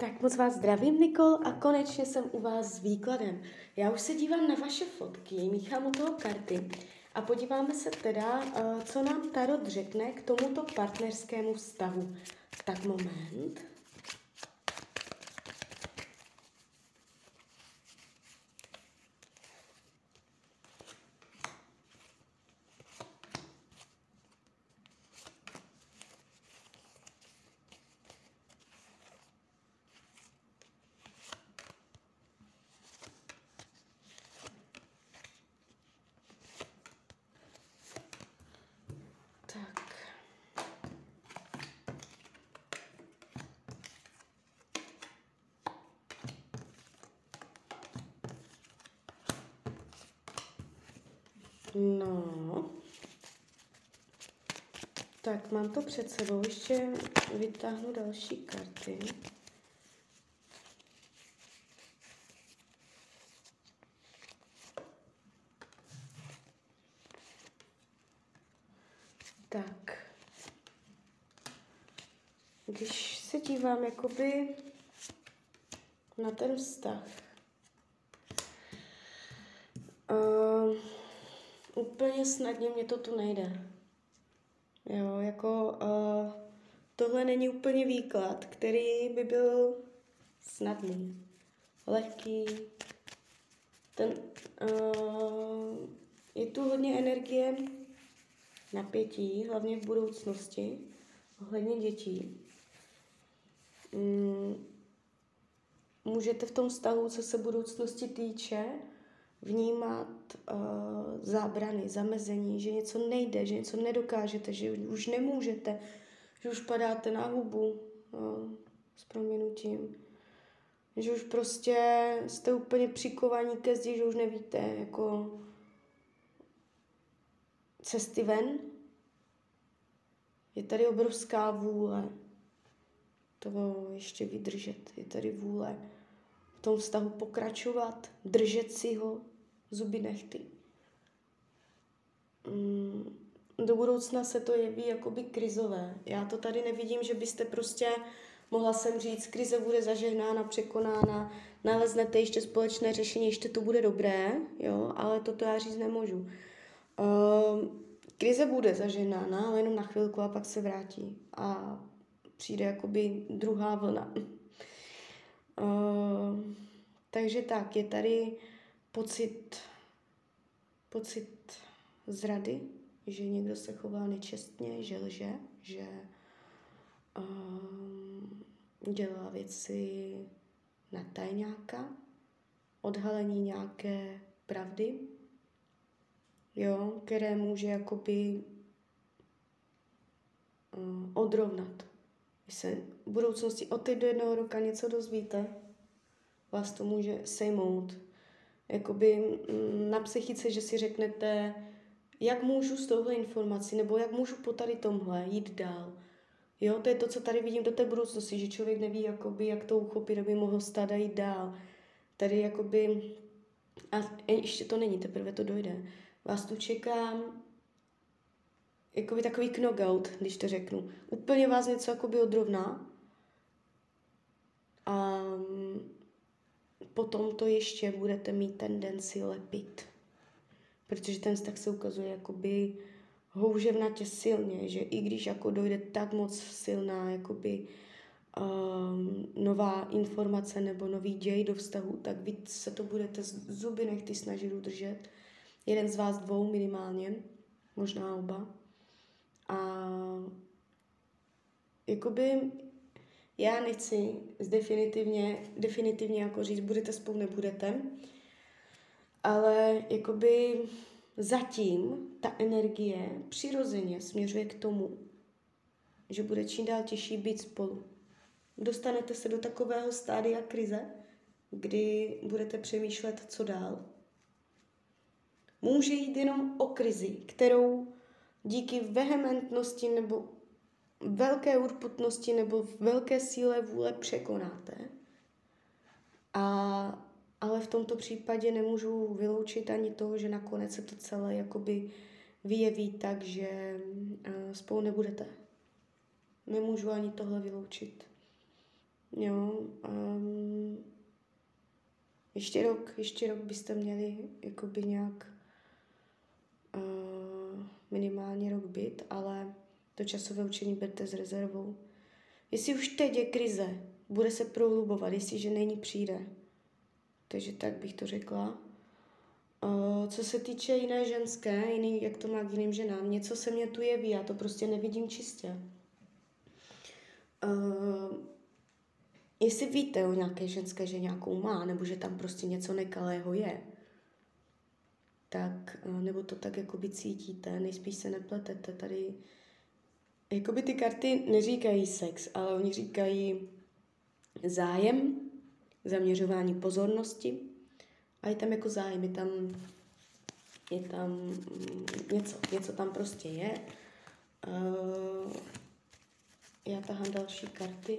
Tak moc vás zdravím, Nikol, a konečně jsem u vás s výkladem. Já už se dívám na vaše fotky, míchám u toho karty a podíváme se teda, eh, co nám Tarot řekne k tomuto partnerskému vztahu. Tak moment. Tak. No. Tak, mám to před sebou. Ještě vytáhnu další karty. Tak. Když se dívám jakoby na ten vztah, uh, úplně snadně mě to tu nejde. Jo, jako uh, tohle není úplně výklad, který by byl snadný, lehký. Ten, uh, je tu hodně energie, napětí, hlavně v budoucnosti, ohledně dětí. Mm, můžete v tom vztahu, co se budoucnosti týče, vnímat uh, zábrany, zamezení, že něco nejde, že něco nedokážete, že už nemůžete, že už padáte na hubu uh, s proměnutím, že už prostě jste úplně přikovaní ke zdi, že už nevíte, jako cesty ven. Je tady obrovská vůle to ještě vydržet. Je tady vůle v tom vztahu pokračovat, držet si ho, zuby nechty. Mm, do budoucna se to jeví jakoby krizové. Já to tady nevidím, že byste prostě, mohla jsem říct, krize bude zažehnána, překonána, naleznete ještě společné řešení, ještě to bude dobré, jo, ale toto já říct nemůžu. Uh, krize bude zažehnána, ale jenom na chvilku a pak se vrátí a přijde jakoby druhá vlna. Uh, takže tak, je tady pocit, pocit zrady, že někdo se chová nečestně, že lže, že uh, dělá věci na tajňáka, odhalení nějaké pravdy, jo, které může jakoby uh, odrovnat. Když se v budoucnosti od do jednoho roka něco dozvíte, vás to může sejmout. Jakoby mm, na psychice, že si řeknete, jak můžu s touhle informací, nebo jak můžu po tady tomhle jít dál. Jo, to je to, co tady vidím do té budoucnosti, že člověk neví, jakoby, jak to uchopit, aby mohl stát a jít dál. Tady jakoby, a ještě to není, teprve to dojde. Vás tu čekám jakoby takový knockout, když to řeknu. Úplně vás něco jakoby odrovná a potom to ještě budete mít tendenci lepit. Protože ten vztah se ukazuje jakoby houževnatě silně, že i když jako dojde tak moc silná jakoby um, nová informace nebo nový děj do vztahu, tak víc se to budete zuby nechty snažit udržet. Jeden z vás dvou minimálně, možná oba. A jakoby já nechci definitivně, definitivně jako říct, budete spolu, nebudete, ale jakoby zatím ta energie přirozeně směřuje k tomu, že bude čím dál těžší být spolu. Dostanete se do takového stádia krize, kdy budete přemýšlet, co dál. Může jít jenom o krizi, kterou díky vehementnosti nebo velké urputnosti nebo velké síle vůle překonáte. A, ale v tomto případě nemůžu vyloučit ani to, že nakonec se to celé jakoby vyjeví tak, že uh, spolu nebudete. Nemůžu ani tohle vyloučit. Jo, um, ještě rok, ještě rok byste měli jakoby nějak uh, minimálně rok být, ale to časové učení berte s rezervou. Jestli už teď je krize, bude se prohlubovat, jestliže není přijde. Takže tak bych to řekla. Uh, co se týče jiné ženské, jiný, jak to má k jiným ženám, něco se mě tu jeví, já to prostě nevidím čistě. Uh, jestli víte o nějaké ženské, že nějakou má, nebo že tam prostě něco nekalého je, tak, uh, nebo to tak jakoby cítíte, nejspíš se nepletete tady. Jakoby ty karty neříkají sex, ale oni říkají zájem, zaměřování pozornosti, a je tam jako zájem, je tam, je tam mm, něco, něco tam prostě je. Uh, já tahám další karty.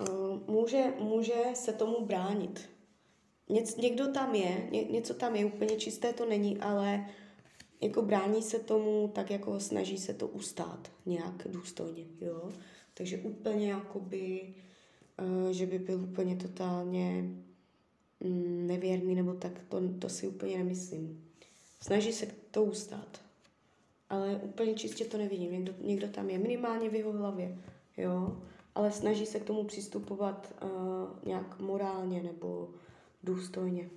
Uh, může, může se tomu bránit. Něc, někdo tam je, ně, něco tam je, úplně čisté to není, ale jako brání se tomu, tak jako snaží se to ustát nějak důstojně, jo. Takže úplně jakoby, uh, že by byl úplně totálně mm, nevěrný, nebo tak, to, to si úplně nemyslím. Snaží se to ustát. Ale úplně čistě to nevidím. Někdo, někdo tam je minimálně v jeho hlavě, jo. Ale snaží se k tomu přistupovat uh, nějak morálně nebo důstojně.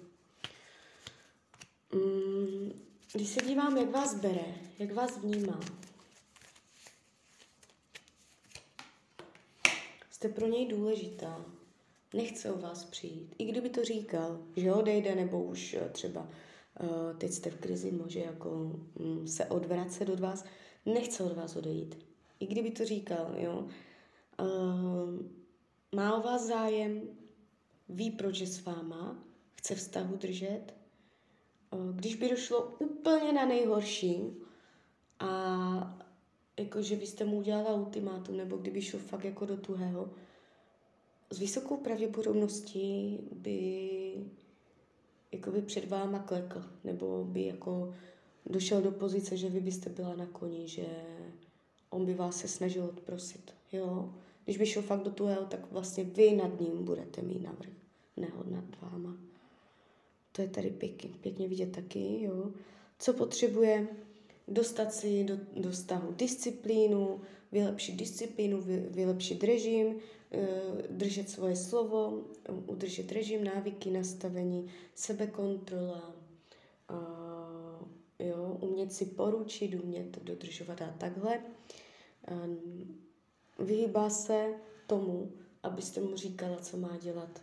Mm, když se dívám, jak vás bere, jak vás vnímá, Jste pro něj důležitá. Nechce o vás přijít. I kdyby to říkal, že odejde, nebo už eh, třeba uh, teď jste v krizi, může jako um, se odvracet od vás, nechce od vás odejít. I kdyby to říkal, jo. Uh, má o vás zájem, ví, proč je s váma, chce vztahu držet. Když by došlo úplně na nejhorší a jako že byste mu udělala ultimátum, nebo kdyby šel fakt jako do tuhého, s vysokou pravděpodobností by jako by před váma klekl, nebo by jako došel do pozice, že vy byste byla na koni, že on by vás se snažil odprosit, jo. Když by šel fakt do tuhého, tak vlastně vy nad ním budete mít navrh, nehod nad váma. To je tady pěkně, pěkně vidět taky, jo. Co potřebuje dostat si do, do stavu disciplínu, vylepšit disciplínu, vy, vylepšit režim, eh, držet svoje slovo, udržet režim, návyky, nastavení, sebekontrola, jo, umět si poručit, umět dodržovat a takhle. Vyhýbá se tomu, abyste mu říkala, co má dělat.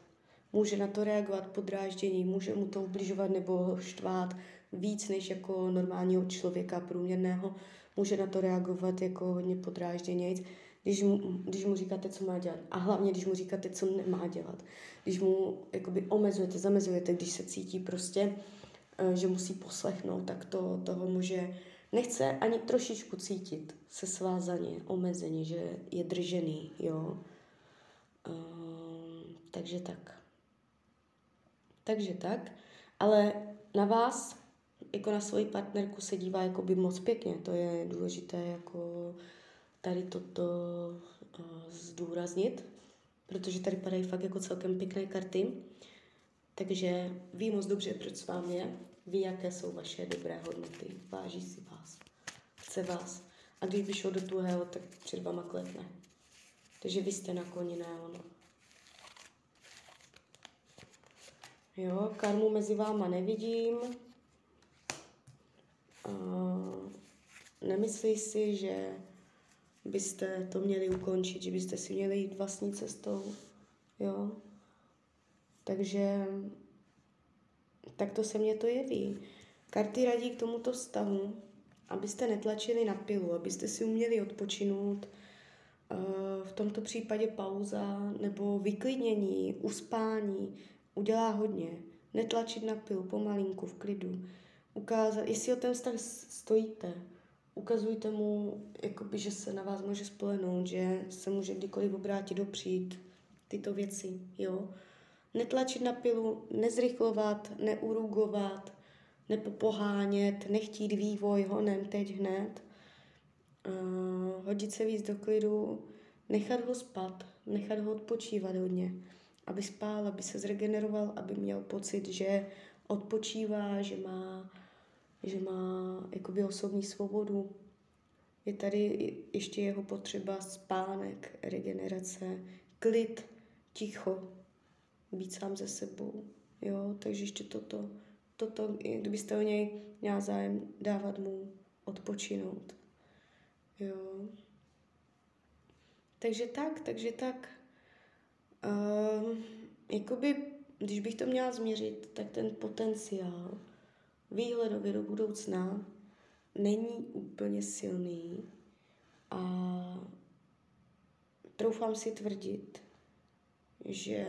Může na to reagovat podráždění, může mu to ubližovat nebo štvát, víc než jako normálního člověka průměrného, může na to reagovat jako hodně podrážděnějc, když mu, když mu říkáte, co má dělat. A hlavně, když mu říkáte, co nemá dělat. Když mu jakoby omezujete, zamezujete, když se cítí prostě, eh, že musí poslechnout, tak to toho může, nechce ani trošičku cítit se svázaně, omezeně, že je držený, jo. Um, takže tak. Takže tak. Ale na vás jako na svoji partnerku se dívá jako by moc pěkně. To je důležité jako tady toto uh, zdůraznit, protože tady padají fakt jako celkem pěkné karty. Takže ví moc dobře, proč s vámi je, ví, jaké jsou vaše dobré hodnoty, váží si vás, chce vás. A když by do tuhého, tak před váma klepne. Takže vy jste na koni, ne ono. Jo, karmu mezi váma nevidím. Uh, nemyslí si, že byste to měli ukončit, že byste si měli jít vlastní cestou, jo. Takže tak to se mně to jeví. Karty radí k tomuto vztahu, abyste netlačili na pilu, abyste si uměli odpočinout. V tomto případě pauza nebo vyklidnění, uspání udělá hodně. Netlačit na pilu, pomalinku, v klidu ukázat, jestli o ten vztah stojíte, ukazujte mu, jakoby, že se na vás může spolehnout, že se může kdykoliv obrátit dopřít, tyto věci, jo. Netlačit na pilu, nezrychlovat, neurugovat, nepopohánět, nechtít vývoj honem teď hned. uh, hodit se víc do klidu, nechat ho spat, nechat ho odpočívat hodně, aby spál, aby se zregeneroval, aby měl pocit, že odpočívá, že má, že má jakoby osobní svobodu. Je tady ještě jeho potřeba spánek, regenerace, klid, ticho, být sám ze sebou. Jo, takže ještě toto, toto, kdybyste o něj měla zájem, dávat mu odpočinout. Jo. Takže tak, takže tak. Uh, jakoby, když bych to měla změřit, tak ten potenciál výhledově do budoucna není úplně silný a troufám si tvrdit, že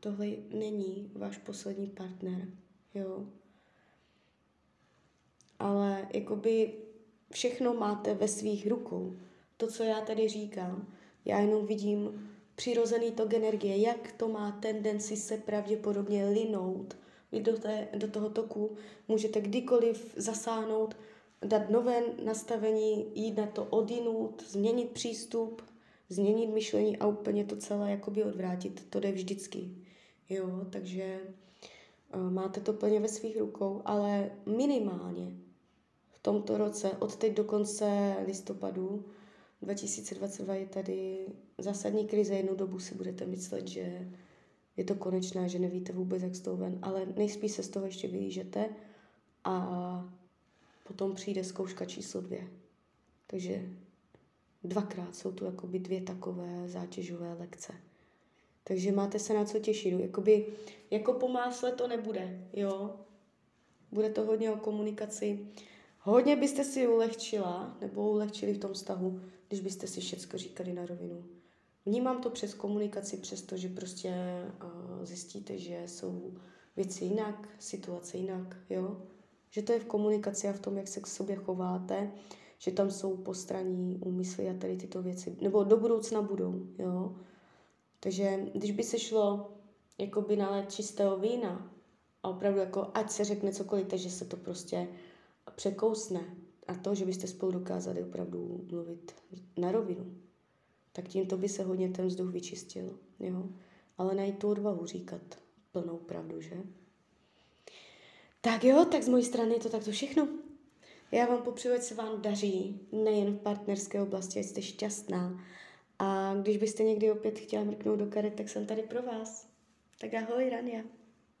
tohle není váš poslední partner, jo. Ale jakoby všechno máte ve svých rukou. To, co já tady říkám, já jenom vidím přirozený tok energie, jak to má tendenci se pravděpodobně linout. Vy do, té, do toho toku můžete kdykoliv zasáhnout, dát nové nastavení, jít na to odinout, změnit přístup, změnit myšlení a úplně to celé jakoby odvrátit. To jde vždycky. Jo, takže uh, máte to plně ve svých rukou, ale minimálně v tomto roce, od teď do konce listopadu 2022 je tady zásadní krize. Jednu dobu si budete myslet, že je to konečná, že nevíte vůbec, jak z toho ven, ale nejspíš se z toho ještě vylížete a potom přijde zkouška číslo dvě. Takže dvakrát jsou tu jakoby dvě takové zátěžové lekce. Takže máte se na co těšit. Jakoby, jako po másle to nebude, jo. Bude to hodně o komunikaci. Hodně byste si ulehčila, nebo ulehčili v tom vztahu, když byste si všechno říkali na rovinu. Vnímám to přes komunikaci, přestože prostě uh, zjistíte, že jsou věci jinak, situace jinak, jo. Že to je v komunikaci a v tom, jak se k sobě chováte, že tam jsou postraní úmysly a tady tyto věci. Nebo do budoucna budou, jo. Takže když by se šlo jakoby na čistého vína a opravdu jako ať se řekne cokoliv, takže se to prostě překousne a to, že byste spolu dokázali opravdu mluvit na rovinu, tak tímto by se hodně ten vzduch vyčistil, jo. Ale najít tu odvahu říkat plnou pravdu, že? Tak jo, tak z mojí strany je to takto všechno. Já vám popřeju, ať se vám daří, nejen v partnerské oblasti, ať jste šťastná. A když byste někdy opět chtěla mrknout do karet, tak jsem tady pro vás. Tak ahoj, Rania.